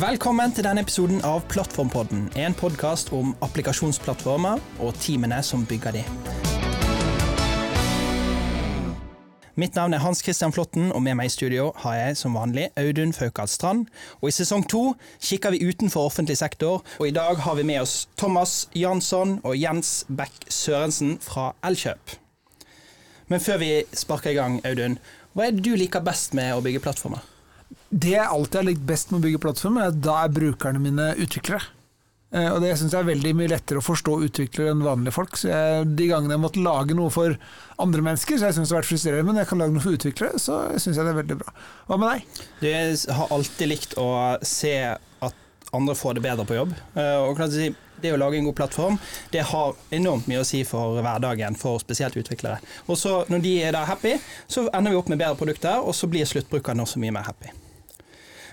Velkommen til denne episoden av Plattformpodden, en podkast om applikasjonsplattformer og teamene som bygger de. Mitt navn er Hans Christian Flåtten, og med meg i studio har jeg som vanlig Audun Faukal Strand. Og I sesong to kikker vi utenfor offentlig sektor, og i dag har vi med oss Thomas Jansson og Jens Beck Sørensen fra Elkjøp. Men før vi sparker i gang, Audun, hva er det du liker best med å bygge plattformer? Det jeg alltid har likt best med å bygge plattformer, er at da er brukerne mine utviklere. Eh, Og det syns jeg er veldig mye lettere å forstå utviklere enn vanlige folk. Så jeg, De gangene jeg måtte lage noe for andre mennesker, så jeg synes det har vært frustrerende, men jeg kan lage noe for utviklere, så syns jeg det er veldig bra. Hva med deg? Du har alltid likt å se at andre får det bedre på jobb. Eh, Og klart å si, det å lage en god plattform det har enormt mye å si for hverdagen for spesielt utviklere. Og så Når de er da happy, så ender vi opp med bedre produkter, og så blir sluttbrukeren også mye mer happy.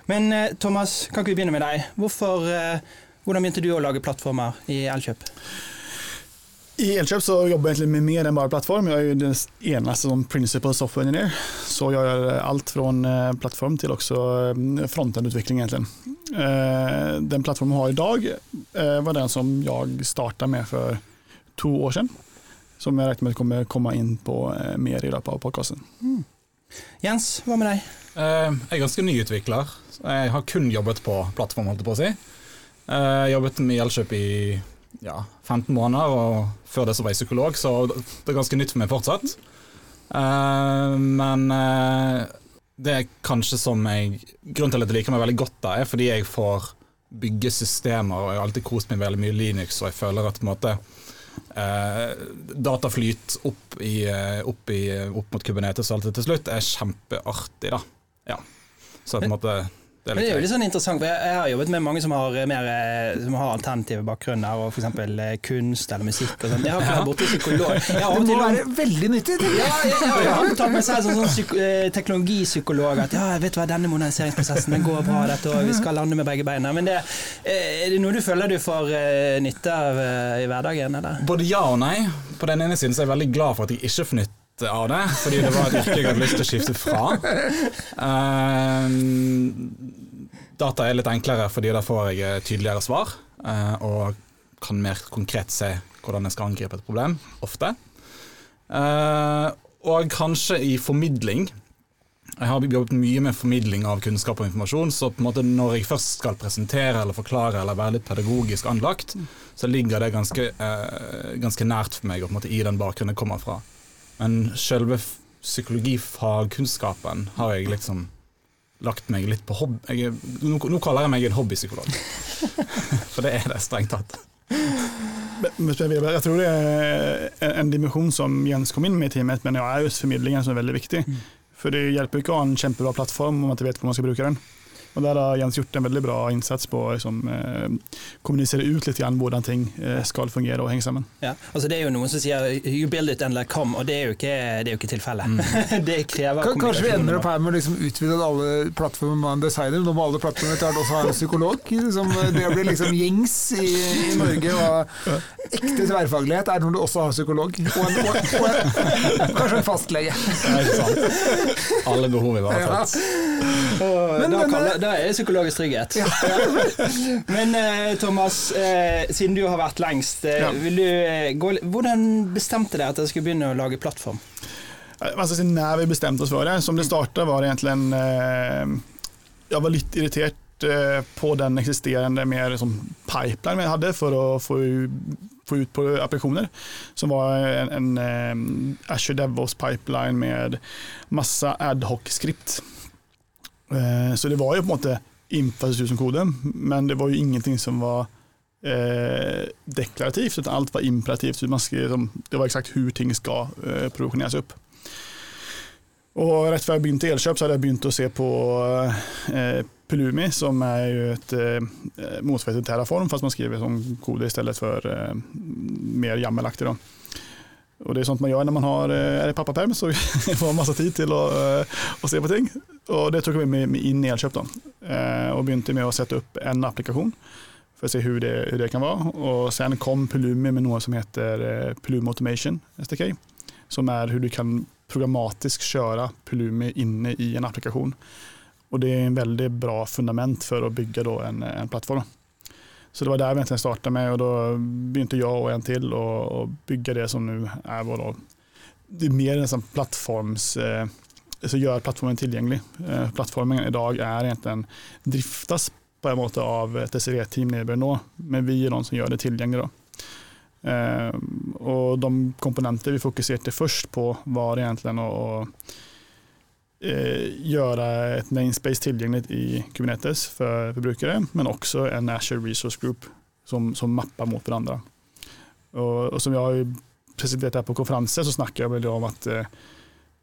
Men eh, Thomas, kan ikke vi begynne med deg? Hvorfor, eh, hvordan begynte du å lage plattformer i Elkjøp? I Elkjøp så jobber jeg egentlig med mer enn bare plattform. Jeg er jo den eneste som principal software engineer. Så jeg gjør alt fra eh, plattform til også frontendutvikling, egentlig. Den plattformen vi har i dag, var den som jeg starta med for to år siden. Som jeg regner med kommer komme inn på mer i løpet av podkasten. Jens, hva med deg? Eh, Jeg er ganske nyutvikler. Jeg har kun jobbet på plattform, holdt jeg på å si. Eh, Jeg jobbet med Elkjøp i ja, 15 måneder, og før det så var jeg psykolog, så det er ganske nytt for meg fortsatt. Eh, Men det er kanskje som jeg Grunnen til at jeg liker meg veldig godt da, er fordi jeg får bygge systemer, og jeg har alltid kost meg veldig mye Linux, og jeg føler at på en måte dataflyt opp, i, eh, opp, i, opp mot Kubernetes og alt det til slutt er kjempeartig, da. Ja. Så på en måte det er Men det er jo litt sånn interessant, for jeg, har jobbet med mange som har, mer, eh, som har alternative bakgrunner, og f.eks. kunst eller musikk og sånn. Jeg har ikke vært borti psykolog. Jeg har Det må være veldig nyttig. Ja, jeg. jeg har tatt meg selv som sånn eh, teknologipsykolog at ja, jeg vet hva, denne moderniseringsprosessen den går bra dette og vi skal lande med begge beina. Men det, eh, er det noe du føler du får eh, nytte av eh, i hverdagen, eller? Både ja og nei. På den ene siden så er jeg veldig glad for at jeg ikke får nytte av det, fordi det var et yrke jeg hadde lyst til å skifte fra. Eh, data er litt enklere fordi da får jeg eh, tydeligere svar, eh, og kan mer konkret se hvordan jeg skal angripe et problem, ofte. Eh, og kanskje i formidling. Jeg har jobbet mye med formidling av kunnskap og informasjon, så på en måte når jeg først skal presentere eller forklare eller være litt pedagogisk anlagt, så ligger det ganske, ganske nært for meg og på en måte i den bakgrunnen jeg kommer fra. Men selve psykologifagkunnskapen har jeg liksom lagt meg litt på hobby... Jeg, nå, nå kaller jeg meg en hobbypsykolog. For det er det strengt tatt. Jeg tror det er en- en dimensjon som Jens kom inn med i teamet, men det er just formidlingen som er veldig viktig. For det hjelper ikke å ha en kjempebra plattform om man ikke vet hvordan man skal bruke den. Og Der har Jens gjort en veldig bra innsats på å liksom, eh, kommunisere ut litt igjen hvordan ting eh, skal fungere og henge sammen. Ja, altså Det er jo noen som sier 'you build it and let come', og det er jo ikke, det er jo ikke tilfellet. det krever Kan- Kanskje vi ender opp her med å liksom utvide alle plattformer med en designer. Nå må alle plattformer etter også ha en psykolog. Som det blir liksom gjengs i, i Norge. Og ekte tverrfaglighet er når du også har psykolog. Og, en, og, og, en, kanskje en fastlege. Det er sant. Alle behov ivaretatt. Men- men, eh, er det psykologisk trygghet. Men eh, Thomas, eh, siden du har vært lengst, eh, gå, hvordan bestemte dere at dere skulle begynne å lage plattform? Altså, När vi bestemte oss for det, som det startet var det egentlig en Jeg var litt irritert på den eksisterende mer liksom, pipeline vi hadde for å få, få ut på applikasjoner. Som var en, en eh, Azure DevOps pipeline med masse adhoc-skript. Eh, så det var jo på en måte infrastruktur som kode, men det var jo ingenting som var eh, deklarativt, utan alt var imperativt. Det var exakt hur ting skal eh, produksjoneres opp. Og rett før jeg begynte Elkjøp, så hadde jeg begynt å se på Pulumi, som er jo et eh, motsvar til Terraform, fast man skriver som kode i stedet for mer jammelaktig. Og det er sånt man gjør når man har, eh, er i pappaperm, så får man masse tid til å, eh, å se på ting. Og det tok vi med inn i Elkjøp, da. Eh, og begynte med å sette opp en applikasjon for å se hvordan det, hur det kan være. Og sen kom Pulumi med noe som heter Pulumi Automation SDK, som er hvordan du kan programmatisk kjøre Pulumi inne i en applikasjon. Og det er en veldig bra fundament for å bygge en, en plattform. Så det var där vi egentligen startade med och då begynte jag och en till å bygge det som nu är vår det är mer en sån plattforms, eh, så gör plattformen tillgänglig. Eh, plattformen idag är egentligen driftas på en måte av ett SRE-team nere i men vi är de som gör det tillgängligt. Då. Eh, och de komponenter vi fokuserte først på var egentligen å, eh, göra ett namespace tillgängligt i Kubernetes för, förbrukare, men också en Azure Resource Group som, som mappar mot varandra. Och, och som jag har presenterat här på konferenser så snackar jag väl om att eh,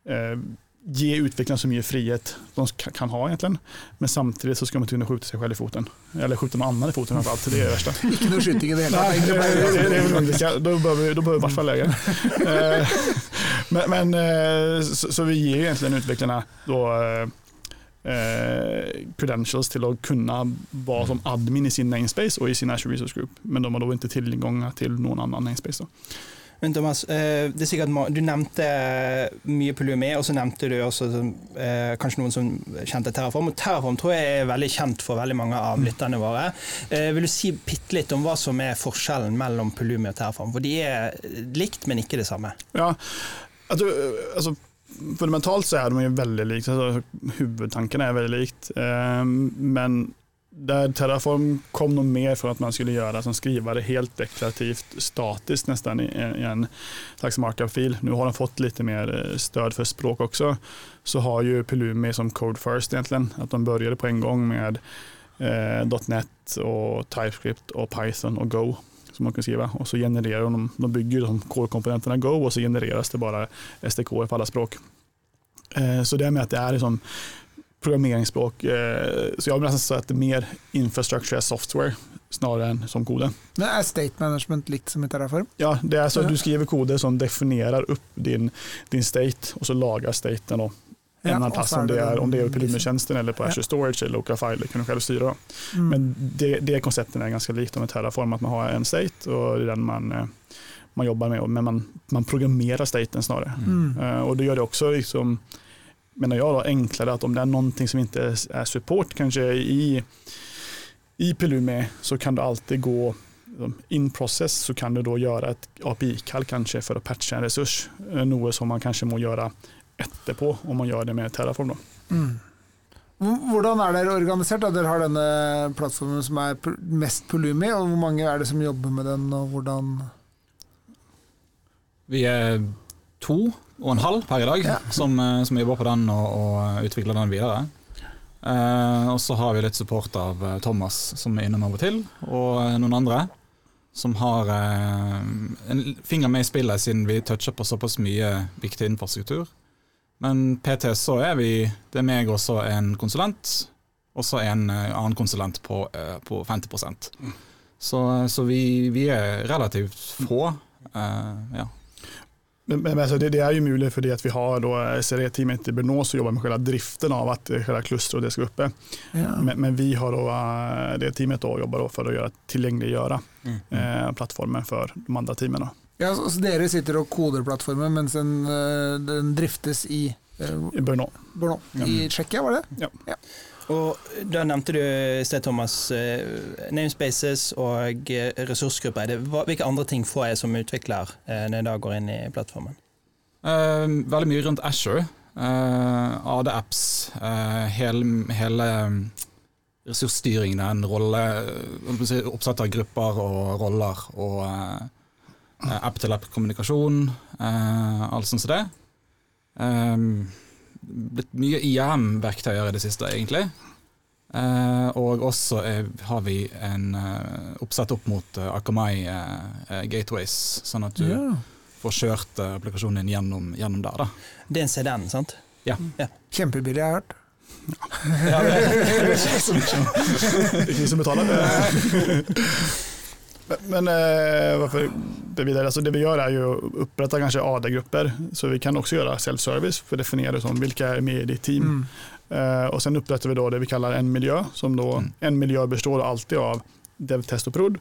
eh ge utvecklarna så mycket frihet de kan ha egentligen. Men samtidigt så ska man inte kunna skjuta sig själv i foten. Eller skjuta någon annan i foten framförallt. Det är det värsta. Ikke noe skyting i det det, då behöver vi, i hvert fall läge. Eh, men, men eh, så, så, vi ger egentligen utvecklarna då eh, credentials till att kunna vara som admin i sin namespace och i sin Azure Resource Group. Men de har då inte tillgång till någon annan namespace. Då. Men Thomas, eh, er sikkert, du nevnte mye polyomi, og så nevnte du også eh, kanskje noen som kjente Terraform. Og Terraform tror jeg er veldig kjent for veldig mange av lytterne våre. Eh, vil du si bitte litt om hva som er forskjellen mellom polyomi og Terraform? For de er likt, men ikke det samme. Ja, altså, altså Fundamentalt så er de veldig likt. Altså, hovedtanken er veldig likt. Men där Terraform kom nog mer för att man skulle göra som skrivare helt deklarativt statiskt nästan i, en slags markup-fil. Nu har de fått lite mer eh, stöd för språk också. Så har ju Pelumi som code first egentligen, att de började på en gång med eh, .NET och TypeScript och Python och Go som man kan skriva och så genererar de, de bygger de core-komponenterna Go och så genereras det bara SDK för alla språk. Eh, så det med att det är liksom programmeringsspråk. Eh, så jag vill nästan säga att det är mer infrastructure as software snarare än som koden. Men är state management likt som i Terraform? Ja, det är så att du skriver koder som definierar upp din, din state och så lagar staten då. En ja, plats om det är, om det är på Lumen-tjänsten eller på Azure Storage eller Local File, det kan du själv styra. Mm. Men det, det koncepten är ganska likt med Terraform, att man har en state och det är den man, eh, man jobbar med, men man, man programmerar staten snarare. Mm. Uh, och det gör det också liksom, menar jag då, enklare att om det är någonting som inte är support kanske i, i Pelume så kan du alltid gå liksom, in process så kan du då göra ett API-kall kanske för att patcha en resurs. Noe som man kanskje må gjøre etterpå om man gjør det med Terraform. Da. Mm. Hvordan er dere organisert? Da? Dere har denne plattformen som er mest Polumi, og hvor mange er det som jobber med den, og hvordan Vi er to og en halv per i dag ja. som, eh, som, jobber på den og, og utvikler den videre. Eh, og så har vi litt support av eh, Thomas som er innom av og til, og eh, noen andre som har eh, en finger med i spillet, siden vi toucher på såpass mye viktig infrastruktur. Men PT så er vi Det er meg og så en konsulent, og så en annen konsulent på, på 50 mm. Så, så vi, vi, er relativt få. ja. Men, men alltså det, det, er jo mulig fordi at vi har SRE-teamet i Brno som jobber med selve driften av at klustret skal oppe. Ja. Men, men, vi har då, eh, det teamet då jobber då å att göra, tillgängliggöra mm. eh, plattformen for de andre teamene. Ja, så, så dere sitter og koder plattformen mens den, eh, den driftes i, eh, I Brno. Brno. I Tsjekkia, var det? Ja. ja. Og Da nevnte du i sted, Thomas, eh, namespaces og eh, ressursgrupper. Hvilke andre ting får jeg som utvikler eh, når jeg da går inn i plattformen? Uh, veldig mye rundt Asher. Uh, AD-apps. Uh, hele, hele ressursstyringen, den rolle, oppsett av grupper og roller. Og app-til-app-kommunikasjon. alt sånt som det. Um, blitt mye IAM-verktøyer i det siste, egentlig. Uh, og også er, har vi en uh, oppsett opp mot uh, Akamai gateways, sånn at du ja. får kjørt applikasjonen din gjennom, gjennom, der. Da. Det er en CDN, sant? Ja. ja. Kjempebillig, jeg har hørt. Ja, det er ikke vi som betaler. Men eh, det, vidare, alltså det vi gör är ju att upprätta kanske AD-grupper. Så vi kan också göra self-service för att definiera som vilka är med i ditt team. Mm. Eh, och sen upprättar vi då det vi kallar en miljö. Som då, mm. En miljö består alltid av dev, test och prod.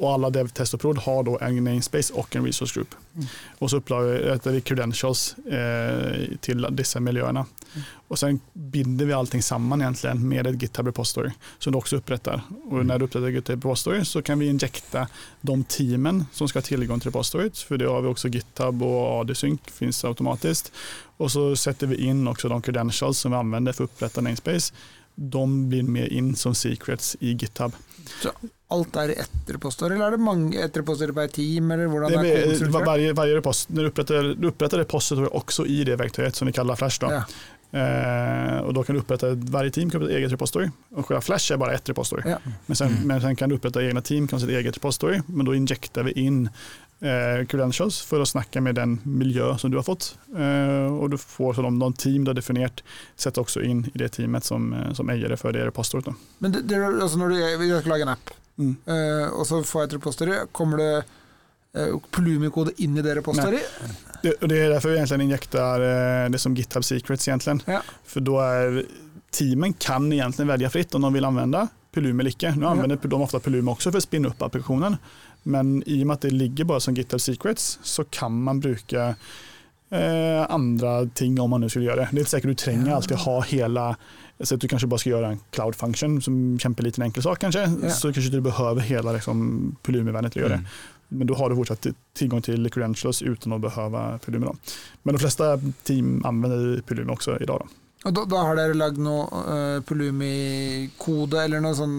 Och alla dev, test och prod har då en namespace och en resource group. Mm. Och så uppdaterar vi credentials eh, till dessa miljöerna. Mm. Och sen binder vi allting samman egentligen med ett GitHub repository som du också upprättar. Och Mm. när du upprättar GitHub repository så kan vi injekta de teamen som ska ha tillgång till repositoriet. För det har vi också GitHub och AD-sync finns automatiskt. Och så sätter vi in också de credentials som vi använder för att upprätta namespace. De blir med inn som secrets i GitHub. Så Alt er i ett eller er det mange ett repository per team, eller hvordan Det er det? koden varje, varje när du oppretter, du også repository i det verktøyet som vi kaller Flash. Da. Ja. Eh, og da kan du opprette varje team kan upprätta ett eget repository. og själva Flash er bare ett repository. Ja. Men, sen, men sen kan du opprette egne team, kan sitt eget repository. Men da injekter vi in eh, credentials for å snakke med den miljø som du har fått. Eh, och du får sånn, de team du har definert, sett også inn i det teamet som, eh, som ägare för det repositoriet. Då. Men det, det, altså når du jeg skal lage en app, Mm. eh, og så får jeg et repository, kommer det Pulumi-kode inn i det repository? Det, det er derfor vi egentlig injekter eh, det som GitHub Secrets egentlig. Ja. For da er teamen kan egentlig velge fritt om de vil anvende Pulum eller ikke. Nu använder de ofta Pulum också för att spinna upp applikationen. Men i og med at det ligger bare som GitHub Secrets så kan man bruke eh, andre ting om man nå skulle gjøre det. Det er sikkert du trenger alltid ha hela, så at du kanskje bare skal gjøre en cloud function som kjempeliten enkel sak kanskje. Ja. Så kanskje du behøver hele liksom, Pulumi-vernet til å gjøre det. Mm. Men da har du fortsatt tilgang til credentials uten å behøve Pulumi. Men de fleste team använder Pulumi i dag. Då. Og da, da har dere lagd noe uh, Pulumi-kode eller noe sånn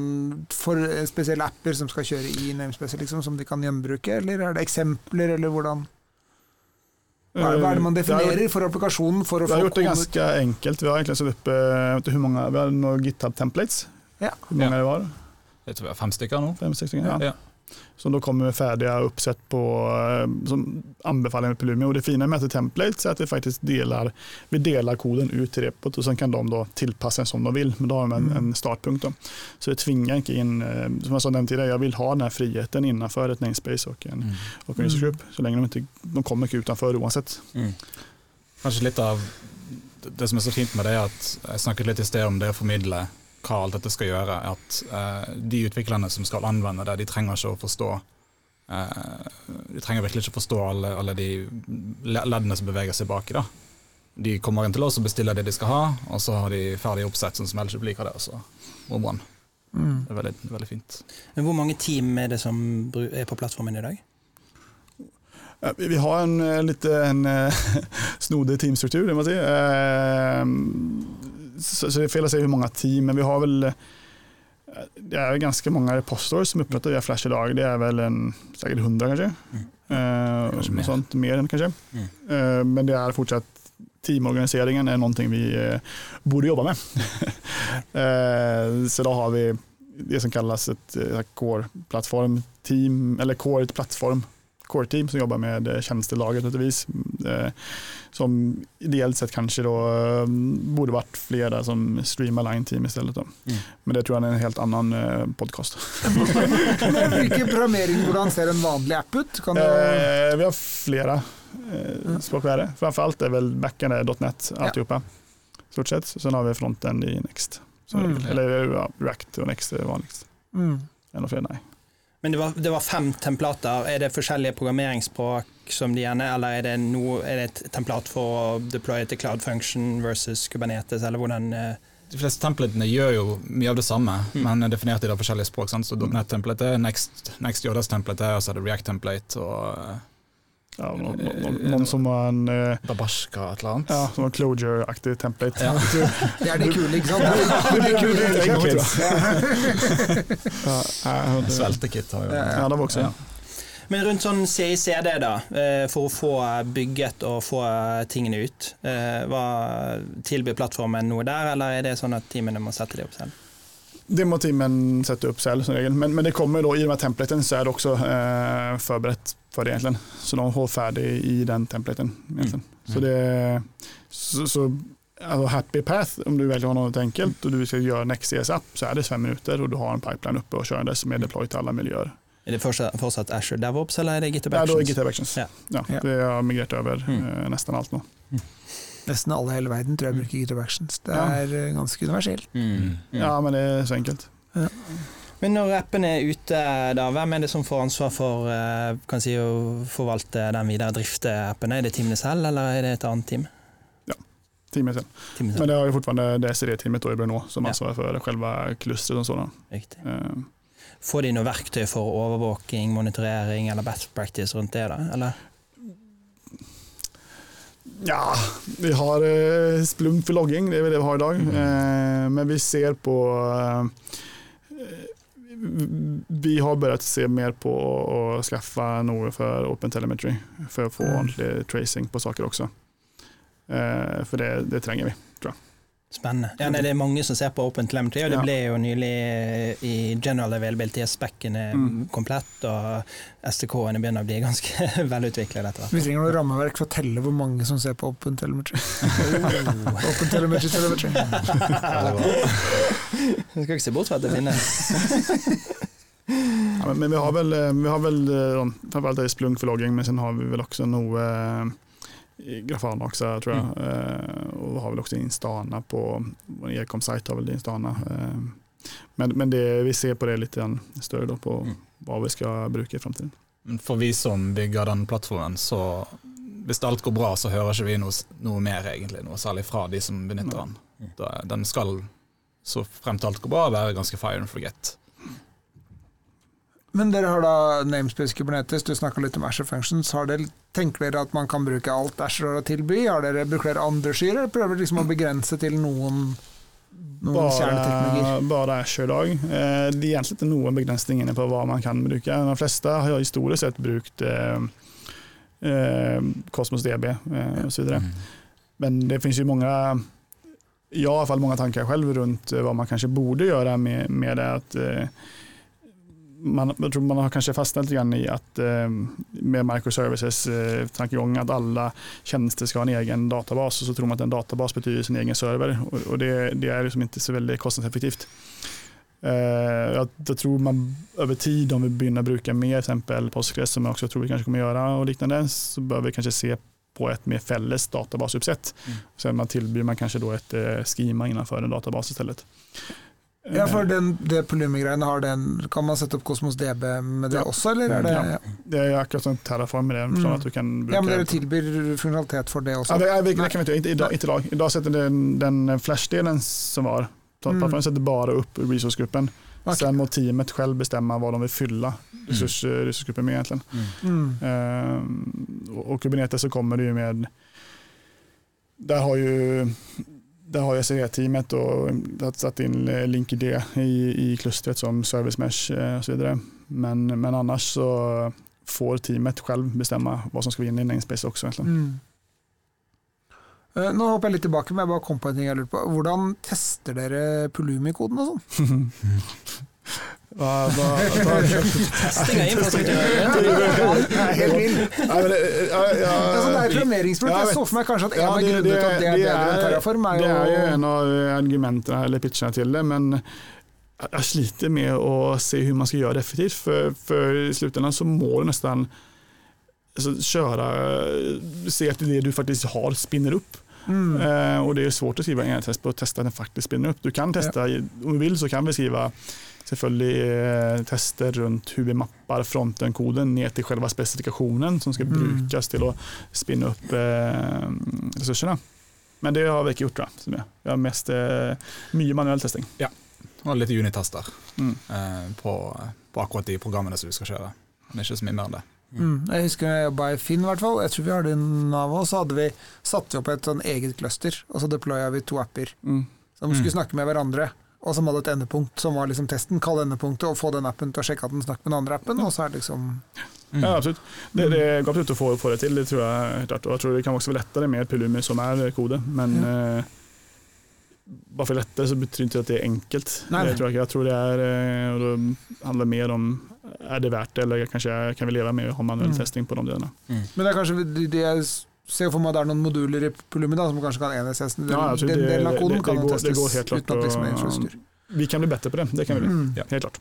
for eh, spesielle apper som skal kjøre i namespace, liksom, som de kan gjenbruke, eller er det eksempler, eller hvordan? Hva er, hva er det man Eh, definerer for applikasjonen for å Vi har gjort det kode? enkelt. Vi har egentlig satt eh, inte hvor mange, vi har noen GitHub templates. Ja. Hvor mange Ja. det var? Jeg tror vi har fem stykker nå. Fem, sex stycken? Ja. Ja. Som då kommer färdiga uppsätt på eh, som anbefaller med Lumio. Och det fina med att det templates är att vi faktiskt delar, vi delar koden ut till repot och sen kan de då tillpassa den som de vill. Men då har de en, Mm. en startpunkt. Då. Så det tvingar inte in, eh, som jag sa nämnt tidigare, jag vill ha den här friheten innanför ett namespace och en, Mm. och en user Mm. Så länge de inte, de kommer ikke utanför oavsett. Mm. Kanskje litt av det som er så fint med det, er at jeg snakket litt i sted om det å formidle hva alt dette skal gjøre. At eh, de utviklerne som skal anvende det, de trenger ikke å forstå eh, De trenger virkelig ikke å forstå alle, alle de leddene som beveger seg baki. da. De kommer inn til oss og bestiller det de skal ha, og så har de ferdig oppsett sånn som Elkjøp liker det. og så. Mm. Det er veldig, veldig fint. Men hvor mange team er det som er på plattformen i dag? Eh, Vi har en litt en, eh, snodig teamstruktur, det må jeg si. Så, så det är fel att säga hur många team, men vi har väl eh, det er ganske mange repostorer som oppretter via Flash i dag. Det er vel en, sikkert 100 kanskje. Eh, Kanske mer. Sånt, mer enn kanskje. Mm. Eh, men det er fortsatt teamorganiseringen er noe vi eh, borde jobba med. eh, så da har vi det som kallas et eh, core-plattform team, eller core core-team som jobber med eh, vis. Eh, som ideelt sett kanskje da burde borde flere flera som streamer line-team i stedet. Mm. Men det tror jeg er en helt annen eh, podcast. Men Hvilken programmering, hvordan ser en vanlig app ut? Kan du, Eh, vi har flere eh, Framfor alt er vel Framförallt är väl backend är .NET alltihopa. Stort sett. Sen har vi fronten i Next. Så, Mm. Eller ja, React og Next er vanligst. mm. Enda flere, nei. Men det var, det var fem templater. Er det forskjellige programmeringsspråk som de gjerne, eller er det, no, er det et templat for å deploye til Cloud Function versus Kubernetes, eller hvordan eh, De fleste templatene gjør jo mye av det samme, Mm. men er definert i da forskjellige språk. Sant? Så .NET-template er Next, Next JS-template, og så er det React-template og eh, Ja, noen, noen, noen som har en eh, Babashka et eller annet. ja, som var closure-aktig template. Ja. Det er de kule, ikke sant? Det er de kule, Det er ikke sant? Ja, ja, Sveltekit har jo Ja, det var også. Ja. Men rundt sånn CICD, da, eh, for å få bygget og få tingene ut. eh, hva- Tilbyr plattformen noe der, eller er det sånn at teamene må sette det opp selv? Det må teamen sette opp selv som regel. Men, men det kommer da, i de templaten så er det også eh, forberedt for det egentlig. Så de holder ferdig i den templaten Mm. Så det så, så altså happy path om du velger å ha noe enkelt og du skal gjøre Next CSS-app så er det fem minutter, og du har en pipeline oppe og kjørende som er deployed til alle miljøer. Er det fortsatt, fortsatt Azure DevOps, eller er det GitHub Ja, då er Actions? GitHub Actions. Ja. Ja. Det har migrert over Mm. eh, alt nå. nu. Nesten alle i hele verden tror jeg bruker GitHub Actions. Det er ja. ganske universelt. Mm. Mm. Ja, men det er så enkelt. Men når appen er ute, da, hvem er det som får ansvar for eh, kan si, å forvalte den videre, drifte appen? Er det teamene selv, eller er det et annet team? teamet selv. teamet Men det har jo fortfarande det SRE-teamet då i nå, som har ansvaret for själva klustret och sådant. Riktig. Eh, Får de noe verktøy for overvåking, monitorering eller best practice rundt det? da? Eller? Ja, vi har eh, Splunk för logging, det er det vi har idag. Eh, men vi ser på eh, vi har börjat se mer på å skaffe noe for Open Telemetry for å få Mm. ordentlig tracing på saker også. Eh, för det, det trenger vi. Spennende. Ja, nei, det er mange som ser på Open Telemetry, og det Ja. ble jo nylig i general availability spekken er Mm. komplett, og STK-ene begynner å bli ganske hvert. Vi trenger noe rammeverk for å telle hvor mange som ser på Open Telemetry. Open Telemetry, telemetry. Du skal ikke se bort fra at det finnes. Ja, men, men vi har vel, eh, vi har vel, vi har vel det Splunk for logging men siden har vi vel også nog eh, Grafana också tror jag. Eh, och har väl också Instana på vår Ecom-sajt har väl det Instana. Eh, men men det, vi ser på det lite større da, på Mm. hva vi skal bruke i framtiden. For vi som bygger den plattformen, så hvis alt går bra, så hører ikke vi noe, noe mer, egentlig. Noe særlig fra de som benytter den. Da, den skal, så frem til alt går bra, være ganske fire and forget. Men dere har da namespace Kubernetes, du snakka litt om Asher Functions. Har dere, tenker dere at man kan bruke alt Asher har å tilby? Har dere, bruker dere andre skyer, eller prøver dere liksom å begrense til noen, noen kjerneteknologier? Bare Asher i dag. Eh, det er egentlig noen någon begränsning på hva man kan bruke. De fleste har historisk sett brukt eh, eh, DB eh, och. Men det finnes jo mange jeg har i hvert fall mange tanker selv rundt hva man kanskje borde gjøre med, med det. Eh, man, jag tror man har kanske fastnat lite grann i att eh, med microservices eh, tankegång att alla tjänster ska ha en egen databas och så tror man att en databas betyder sin egen server och, det, det är liksom inte så väldigt kostnadseffektivt. Eh, jag, jag tror man över tid om vi börjar bruka mer exempel Postgres som jag också tror vi kanske kommer göra och liknande så bör vi kanske se på ett mer fälles databasuppsätt. Mm. Sen man tillbyr man kanske då ett eh, schema innanför en databas istället. Ja, for den, det Pulumi-greiene, har den, kan man sette opp Cosmos DB med det Ja. også, eller er det Ja. Det er akkurat sånn Terraform med det, Mm. at du kan bruke Ja, men dere tilbyr funksjonalitet for det også? Ja, det, det, det kan vi inte, ikke i dag. I dag sätter den, den flashdelen som var, Mm. setter sätter opp resource-gruppen. Okay. Sen må teamet selv bestemme hva de vil fylla resurs, resursgruppen med egentlig. Mm. Uh, og, och Kubernetes så kommer det jo med, Der har ju där har SRE-teamet och satt in LinkID Linkerd i, i klustret som service mesh eh, och så vidare. Men, men annars så får teamet själv bestämma vad som ska in i namespace också egentligen. Mm. Eh, Nå hopper jeg litt tilbake, men jeg bare kom på en ting jeg lurte på. Hvordan tester dere Pulumi-koden og sånn? Va- da, da, Testing av infrastruktur. Jeg er helt vill. Ja, det- ja, ja, Altså, er programmeringsspråk. Jeg så for meg kanskje at en Ja, av det- grunnene til at det er bedre enn er- Terraform, er Det er jo en av argumentene eller pitchene til det, men jag- jag sliter med å se hvordan man skal gjøre det effektivt. For, for i slutten så må du nesten kjøre köra, se at det du faktisk har spinner opp. mm. Eh, og det er svårt å skrive en test på å teste at den faktisk spinner opp. Du kan testa, om du vil, så kan vi skriva selvfølgelig eh, tester rundt hvordan vi mapper fronten-koden ned til selve spesifikasjonen som skal Mm. til å spinne opp upp eh, ressursene. Men det har vi ikke gjort. Da. Vi har mest eh, mye manuell testing. Og litt unitester Mm. eh, på, på akkurat de programmene som vi skal kjøre. Men ikke så mye mer enn det. Mm. Jeg husker jeg jobba i Finn, hvert fall. Jeg tror vi har det i Nava. Så hadde vi satt opp et sånn eget cluster, og så deploya vi to apper Mm. som skulle snakke med hverandre. Og som hadde et endepunkt som var liksom testen. Kall endepunktet og få den appen til å sjekke at den snakker med den andre appen. Og så er det liksom Mm. Ja, absolutt. Det, det går absolutt å få, få det til. Det tror jeg, klart. Og jeg tror det kan også være lettere med et Pulumi som er kode. Men eh, bare for lettere så betyr ikke at det er enkelt. Nei, nei. Det tror jeg, ikke. jeg tror det er eh, og det handler mer om er det verdt det, eller kanskje kan vi leve med å ha manuell Mm. testing på de delene. Men det er kanskje det de ser for meg at det er noen moduler i Pulumi da, som kanskje kan enhetses. Den, Ja, tror den det- delen av koden det- det kan jo går- det testes går helt klart uten at liksom er Vi kan bli bedre på det, det kan vi bli. Mm. Ja. Helt klart.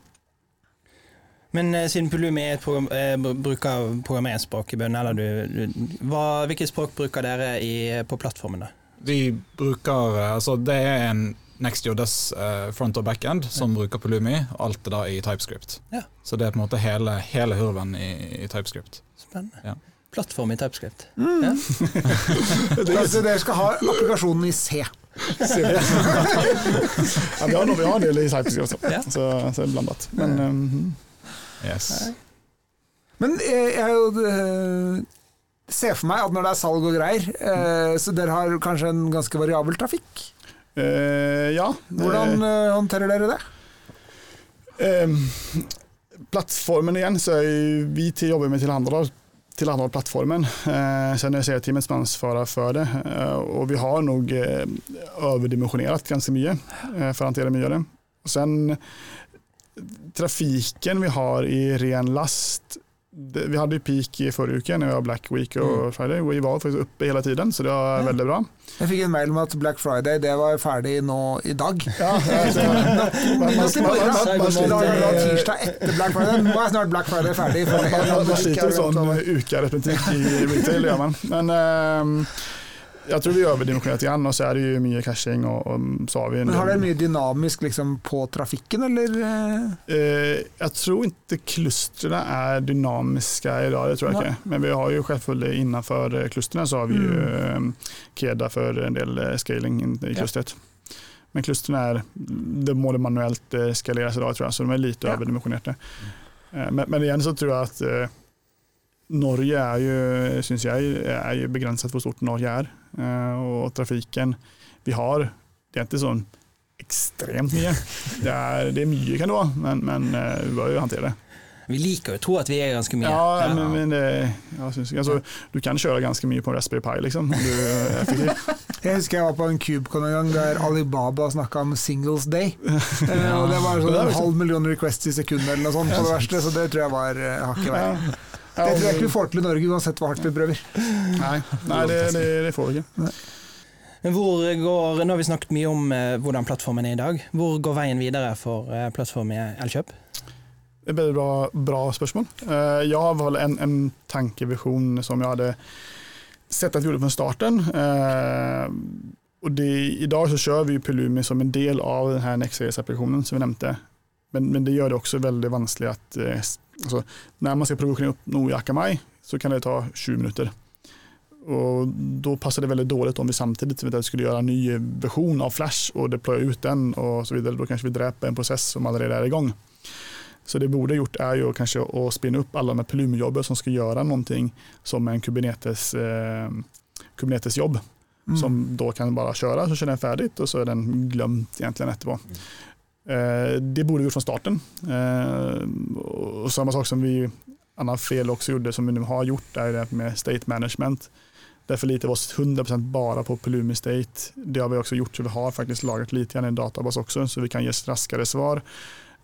Men uh, siden Pulumi er et program, uh, bruker programmeringsspråk i bunnen, eller du, du hva, hvilket språk bruker dere i, på plattformen? da? Vi bruker eh, Altså, det er en NextJS uh, front og backend som bruker Pulumi. Alt er da i TypeScript. Ja. Så det er på en måte hele, hele hurven i, i TypeScript. Spennende. Ja. Plattform i TypeScript. Mm. Ja. Dere skal ha applikasjonen i C. ja, vi, har, vi har en del i TypeScript også, Ja. så, så er blandet. Men um, Yes. Men jeg, jeg jo eh, ser for meg at når det er salg og greier, eh, så dere har kanskje en ganske variabel trafikk. eh, ja. Hvordan eh, håndterer dere det? Eh, plattformen igjen, så vi jobber med tillhandahåll tillhandahåll plattformen. Eh, sen är CR-teamet som ansvarar för det eh, och vi har nog eh, överdimensionerat ganska mycket för att hantera. Och sen trafiken vi har i ren last det, vi hadde jo peak i forrige uke, når vi var Black Week og Mm. Friday vi var faktisk oppe hele tiden så det var Ja. veldig bra. Jeg fikk en mail om at Black Friday det var ferdig nå i dag. Ja, man, I er det tirsdag etter Black Friday. Nå er snart Black Friday ferdig. Man, sliter jo sånn over. i retail, gjør man. Men ehm, jeg tror vi overdimensjonerte igjen, og så er det jo mye cashing, og, og så har vi en Men Har dere mye dynamisk liksom, på trafikken, eller? eh? Jeg tror ikke klustrene er dynamiske i dag, det tror jeg Nei. ikke. Men vi har jo selvfølgelig innenfor eh, klustrene så har vi jo Mm. eh, Keda for en del eh, scaling i i Ja. Men klustrene er Det må det manuelt skaleres i dag, tror jeg, så de er litt Ja. overdimensjonerte. Men, men igjen så tror jeg at Norge er jo, syns jeg, er jo begrenset hvor stort Norge er. Eh, og trafikken vi har, det er ikke sånn ekstremt mye. Det er, det er mye kan det være, men, men eh, vi bør jo håndtere det. Vi liker jo å tro at vi er ganske mye. Ja, men, men det, jeg synes, altså, du kan kjøre ganske mye på en Raspberry Pi, liksom. Om du er effektiv. Jeg husker jeg var på en KubeCon en gang der Alibaba snakka om Singles Day. Ja. og det var sånn en halv million requests i sekundet eller noe sånt på det verste, så det tror jeg var eh, hakket verre. Det tror jeg ikke vi får til i Norge, uansett hvor hardt vi prøver. Nei, nei det, det, det får vi ikke. Men hvor går, Nå har vi snakket mye om eh, hvordan plattformen er i dag. Hvor går veien videre for plattformen i Elkjøp? Det er et bra, bra spørsmål. Eh, jeg har vel en, en tankevisjon som jeg hadde sett at vi gjorde fra starten. Eh, og det, I dag så kjører vi Pulumi som en del av denne Next-applikasjonen som vi nevnte. Men, men det gjør det også veldig vanskelig at altså, Når man opp oppnå i Akamai, så kan det ta 20 minutter. Og Da passer det veldig dårlig om vi samtidig eventuelt skulle gjøre en ny versjon av Flash og deploye ut den, og så videre. Da kanskje vi dreper en prosess som allerede er i gang. Så det borde gjort er jo kanskje å spinne opp alle de Pulumi-jobber som skal gjøre noe som en Kubernetes, eh, Kubernetes-jobb. Mm. Som da kan bare kjøre, så kjører den ferdig, og så er den glemt egentlig etterpå. Eh, det borde vi gjort fra starten. Eh, og samme sak som vi annet fel også gjorde, som vi nå har gjort, er det med state management. Det for lite av oss 100 bare på Pulumi State. Det har vi også gjort, så vi har faktisk laget litt igjen i en database også, så vi kan gi raskere svar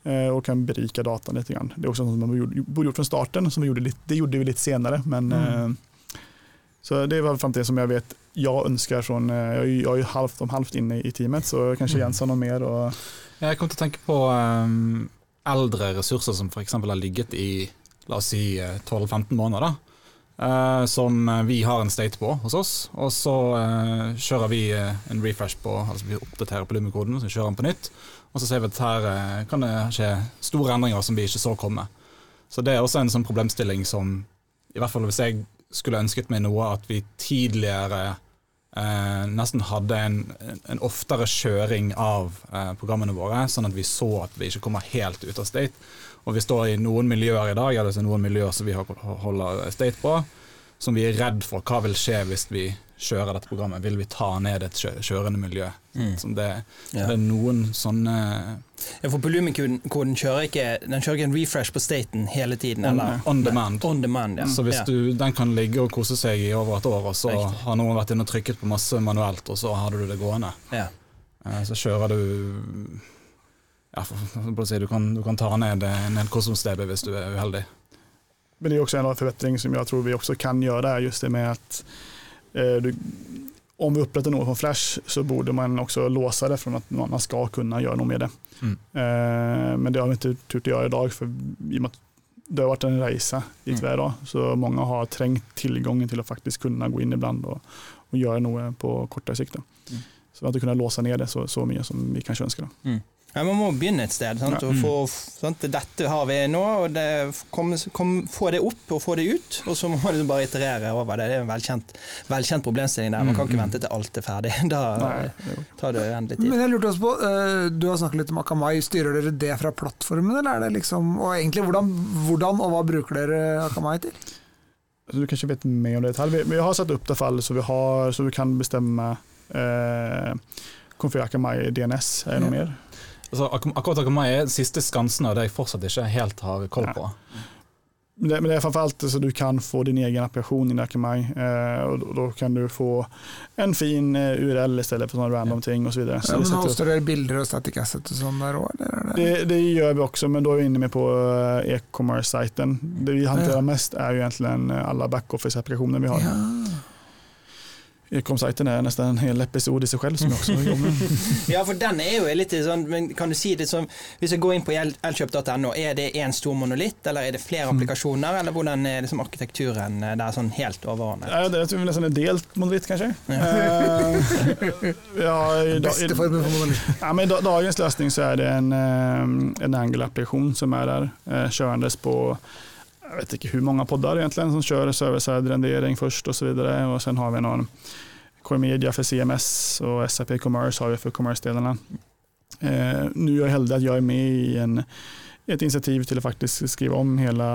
eh, og kan berike dataen litt. Grann. Det er også noe som vi borde gjort fra starten, som vi gjorde litt, det gjorde vi litt senere. Men, Mm. eh, så det var framtiden som jeg vet jeg ønsker. Från, eh, jo- jeg er jo halvt om halvt inne i teamet, så kanskje Mm. Jens har noe mer. Og, Jeg kom til å tenke på um, eldre ressurser som f.eks. har ligget i la oss si eh, 12-15 måneder. da. Uh, som eh, vi har en state på hos oss, og så uh, kjører vi uh, en refresh på altså Vi oppdaterer på Lumi-koden, så kjører den på nytt. Og så ser vi at her eh, kan det skje store endringer som vi ikke så komme. Så det er også en sånn problemstilling som I hvert fall hvis jeg skulle ønsket meg noe at vi tidligere eh, nesten hadde en, en, oftere kjøring av eh, programmene våre, sånn at vi så at vi ikke kommer helt ut av state. Og vi står i noen miljøer i dag, eller er noen miljøer som vi holder state på, som vi er redd for hva vil skje hvis vi kjører dette programmet. Vil vi ta ned et kjørende miljø? Som det, Ja. Mm. det er noen sånne Ja, for Pulumi-koden kjører ikke Den kjører ikke en refresh på staten hele tiden. On- eller? on demand. On demand, ja. Så du, den kan ligge og kose seg i over et år, og så Riktig. har noen vært inne og trykket på masse manuelt, og så hadde du det gående. Ja. Eh, Så kjører du ja, for, for, si, du, kan, du kan ta ned en hel kosmos-DB hvis du er uheldig. Men det är också en förbättring som jag tror vi också kan göra, er just det med att eh, du, om vi upprättar något från Flash så borde man också låsa det från att man ska kunna göra något med det. Mm. Eh, men det har vi inte tur att göra idag för i och med att det har varit en resa dit vi är idag. Så många har trängt tillgången till att faktiskt kunna gå in ibland och, och göra något på kortare sikt. Mm. Så ikke kunnet låse ned det så, så mye som vi kanskje ønsker. Da. Mm. Ja, Man må begynne et sted. Sant? Ja. Og få, sant? Dette har vi nå, og det, kom, kom, få det opp og få det ut. Og så må man liksom bare iterere over det. Det er en velkjent, velkjent problemstilling der. Man kan ikke vente til alt er ferdig. Da Nei, tar det uendelig tid. Men jeg lurte også på, eh, Du har snakket litt om Akamai. Styrer dere det fra plattformen, eller er det liksom Og egentlig, hvordan, hvordan og hva bruker dere Akamai til? Du du kanskje vet mer om det i. Vi, vi har satt opp det fall så vi, har, så vi kan bestemme eh, konfigurere Akamai DNS. Er det noe Ja. mer? Altså, ak akkurat Akamai er siste skansen av det jeg fortsatt ikke helt har koll på. Men det, men det er framfor alt så du kan få din egen applikasjon i Akamai eh, og då, då kan du få en fin eh, URL stedet for sånne random ting osv. så vidare. Så Ja, men Hoster dere bilder og static asset og sånn der òg. Det? det, gjør vi også, men da er vi inne med på eh, e-commerce-siten. Det vi håndterer Ja. mest er jo egentlig alle backoffice-applikasjonene vi har. Ja. E-com-sajten är nästan en hel episode i seg selv, som jeg også jobbar med. Ja, for den er jo litt sånn men Kan du si det som Hvis jeg går inn på el- elkjøp.no, er det én stor monolitt, eller er det flere applikasjoner, eller hvordan er liksom arkitekturen eh, der sånn helt overordnet? Ja, det, er nesten en delt monolitt kanskje. Ja. ja, i, Beste i, for monolitt. Ja, men i dagens løsning så er det en, eh, en Angle-applikasjon som er der, kjørende på jeg vet ikke hvor mange podder egentlig, som kjører server-side rendering først osv. Og sen har vi noen Core Media for CMS og SAP Commerce har vi for commerce-delene. Eh, Nå er jeg heldig at jeg er med i en, et initiativ til å faktisk skrive om hele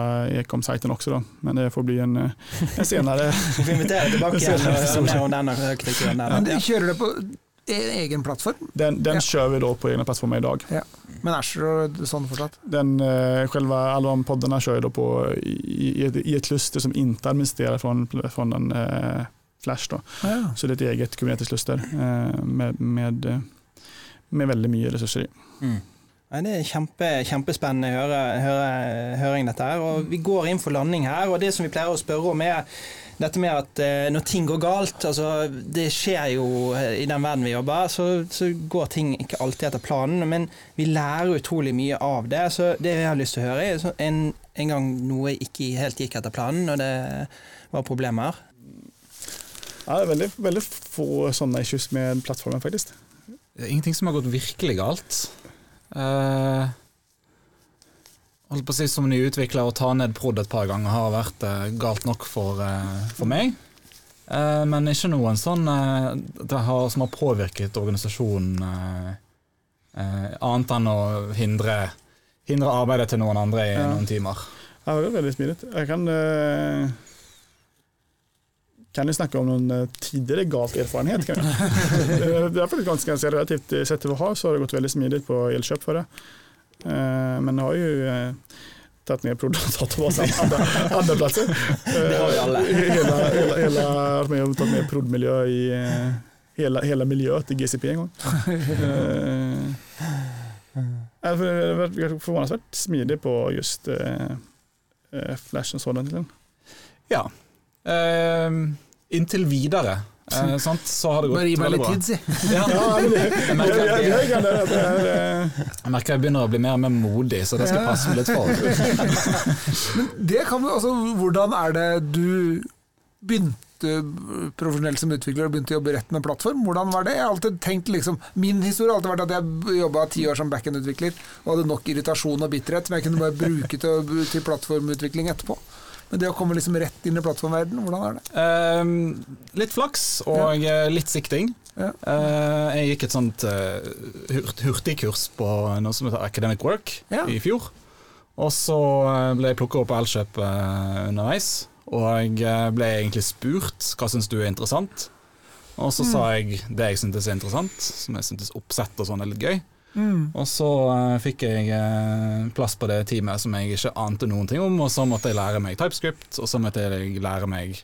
ekom-sajten også, da. men det får bli en, eh, en senere Vi får mer om den arkitekturen der. Men da. de kjører det på egen plattform, Den, den Ja. kjører vi da på egen plattform i dag. Men er det sånn fortsatt? Den, eh, själva, alla de poddarna kör jag på i, i, ett, i ett kluster som inte administrerar från, från en eh, Flash. Då. Ja. Så det är ett eget Kubernetes-kluster eh, med, med, med veldig mye ressurser i. Mm. Det er kjempe, kjempespennende høre, høre, høring, dette her. Og vi går inn for landing her. Og det som vi pleier å spørre om, er dette med at eh, når ting går galt altså Det skjer jo eh, i den verden vi jobber, så, så går ting ikke alltid etter planen. Men vi lærer utrolig mye av det. Så det jeg har lyst til å høre, er en, en gang noe ikke helt gikk etter planen, og det var problemer. Ja, det er veldig, veldig få sånne issues med plattformen, faktisk. Det er ingenting som har gått virkelig galt. Eh, holdt på å si Som ny utvikler å ta ned prod et par ganger har vært eh, galt nok for, eh, for meg. Eh, men ikke noen sånn eh, har, som har påvirket organisasjonen eh, eh, annet enn å hindre, hindre arbeidet til noen andre i Ja. noen timer. Ja, det er veldig smidigt. Jeg kan kan ni snakke om noen tidligere galt erfarenhet? Kan jeg. det er faktisk ganske, ganske relativt sett til vi har, så har det gått veldig smidigt på Elkjøp for det. Eh, men jeg har jo eh, tatt ned prod-databasen andre, andre plasser. Det har vi alle. Eh, Hele, hele, hele, vært med tatt ned prod-miljø i hele, hele miljøet i GCP en det har vært forvånansvært smidig på just eh, eh, Flash og sånn. Ja. Inntil videre. Eh, sant? Så har det gått Bare gi meg litt tid, si. Ja, Ja, jeg merker jeg, jeg, merker jeg begynner å bli mer og mer modig, så det skal jeg passe meg litt for. Det kan vi, altså, hvordan er det du begynte profesjonelt som utvikler og begynte å jobbe rett med plattform? Hvordan var det? Jeg har alltid tenkt liksom, Min historie har alltid vært at jeg jobba ti år som backend-utvikler og hadde nok irritasjon og bitterhet som jeg kunne bare bruke til, til plattformutvikling etterpå. Men det å komme liksom rett inn i plattformverdenen, hvordan er det? Eh, litt flaks og ja. litt sikting. Ja. Uh, jeg gikk et sånt uh, hurt, hurtigkurs på noe som heter Academic Work Ja. i fjor. Og så eh, ble jeg plukka opp på Elkjøp uh, underveis, og jeg ble egentlig spurt hva syns du er interessant. Og så sa jeg det jeg syntes er interessant, som jeg syntes oppsett og sånn er litt gøy. Og så uh, fikk jeg uh, plass på det teamet som jeg ikke ante noen ting om, og så måtte jeg lære meg TypeScript, og så måtte jeg lære meg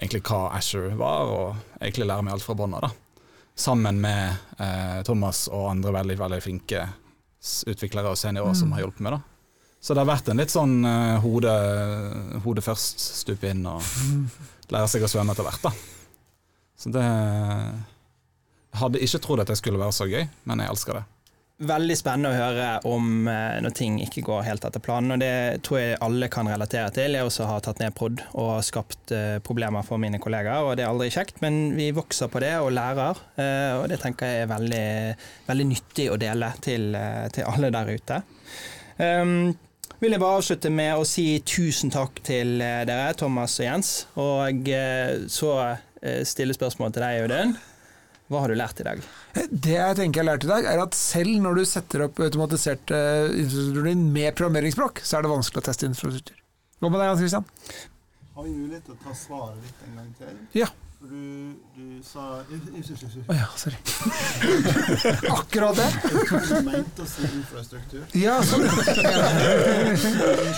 egentlig hva Asher var, og egentlig lære meg alt fra bånn av. Sammen med uh, Thomas og andre veldig, veldig flinke utviklere og seniorer som har hjulpet meg, da. Så det har vært en litt sånn uh, hode, hode først, stupe inn og lære seg å svømme etter hvert, da. Så det Jeg hadde ikke trodd at det skulle være så gøy, men jeg elsker det. Veldig spennende å høre om eh, når ting ikke går helt etter planen. og Det tror jeg alle kan relatere til. Jeg også har tatt ned prod og skapt eh, problemer for mine kollegaer. og Det er aldri kjekt, men vi vokser på det og lærer. eh, og Det tenker jeg er veldig, veldig nyttig å dele til, til alle der ute. Um, vil jeg bare avslutte med å si tusen takk til dere, Thomas og Jens. Og så stille spørsmål til deg, Audun. Hva har du lært i dag? Det jeg tenker jeg har lært i dag, er at selv når du setter opp automatisert uh, infrastrukturen din med programmeringsspråk, så er det vanskelig å teste infrastruktur. Hva med deg, Hans Christian? Har vi mulighet til å ta svaret ditt en gang til? Ja. Du, du sa Å ja, sorry. Akkurat det. Du mente å si infrastruktur. Ja, sånn. Jeg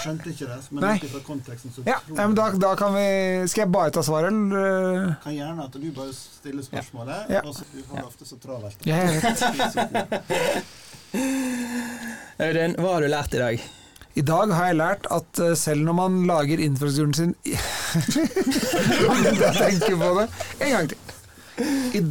skjønte ikke det, men Nei. ut ifra konteksten så Ja, tror ja, men da, da kan vi Skal jeg bare ta svaret, eller? kan gjerne at du bare stiller spørsmålet, Ja. og så du har det ofte så travelt. Ja. Audun, hva har du lært i dag? I dag har jeg lært at eh, selv når man lager infrastrukturen sin Jeg tenker på det en gang til. I,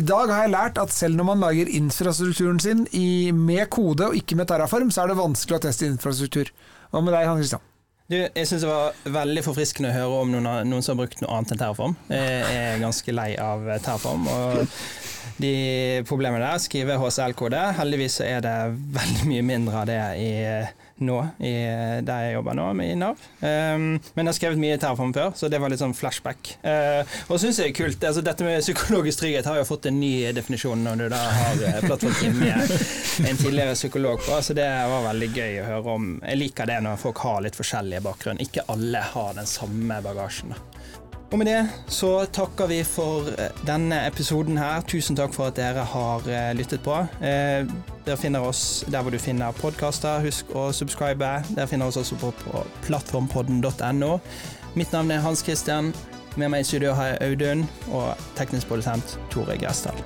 I dag har jeg lært at selv når man lager infrastrukturen sin i, med kode og ikke med Terraform, så er det vanskelig å teste infrastruktur. Hva med deg, Hans Christian? Du, jeg syns det var veldig forfriskende å høre om noen, noen som har brukt noe annet enn Terraform. Jeg er ganske lei av Terraform. og de problemene der, skrive HCL-kode. Heldigvis så er det veldig mye mindre av det i, nå, i, der jeg jobber nå, i Nav. Um, men jeg har skrevet mye Terraform før, så det var litt sånn flashback. Uh, og syns jeg er kult. Altså, dette med psykologisk trygghet har jo fått en ny definisjon når du da har plattform plattformteam med en tidligere psykolog på, så det var veldig gøy å høre om. Jeg liker det når folk har litt forskjellige bakgrunn. Ikke alle har den samme bagasjen. da. Og med det så takker vi for eh, denne episoden her. Tusen takk for at dere har eh, lyttet på. Eh, Dere finner oss der hvor du finner podkaster. Husk å subscribe. Dere finner oss også på, på plattformpodden.no. Mitt navn er Hans Christian. Med meg i studio har jeg Audun og teknisk produsent Tore Gressdal.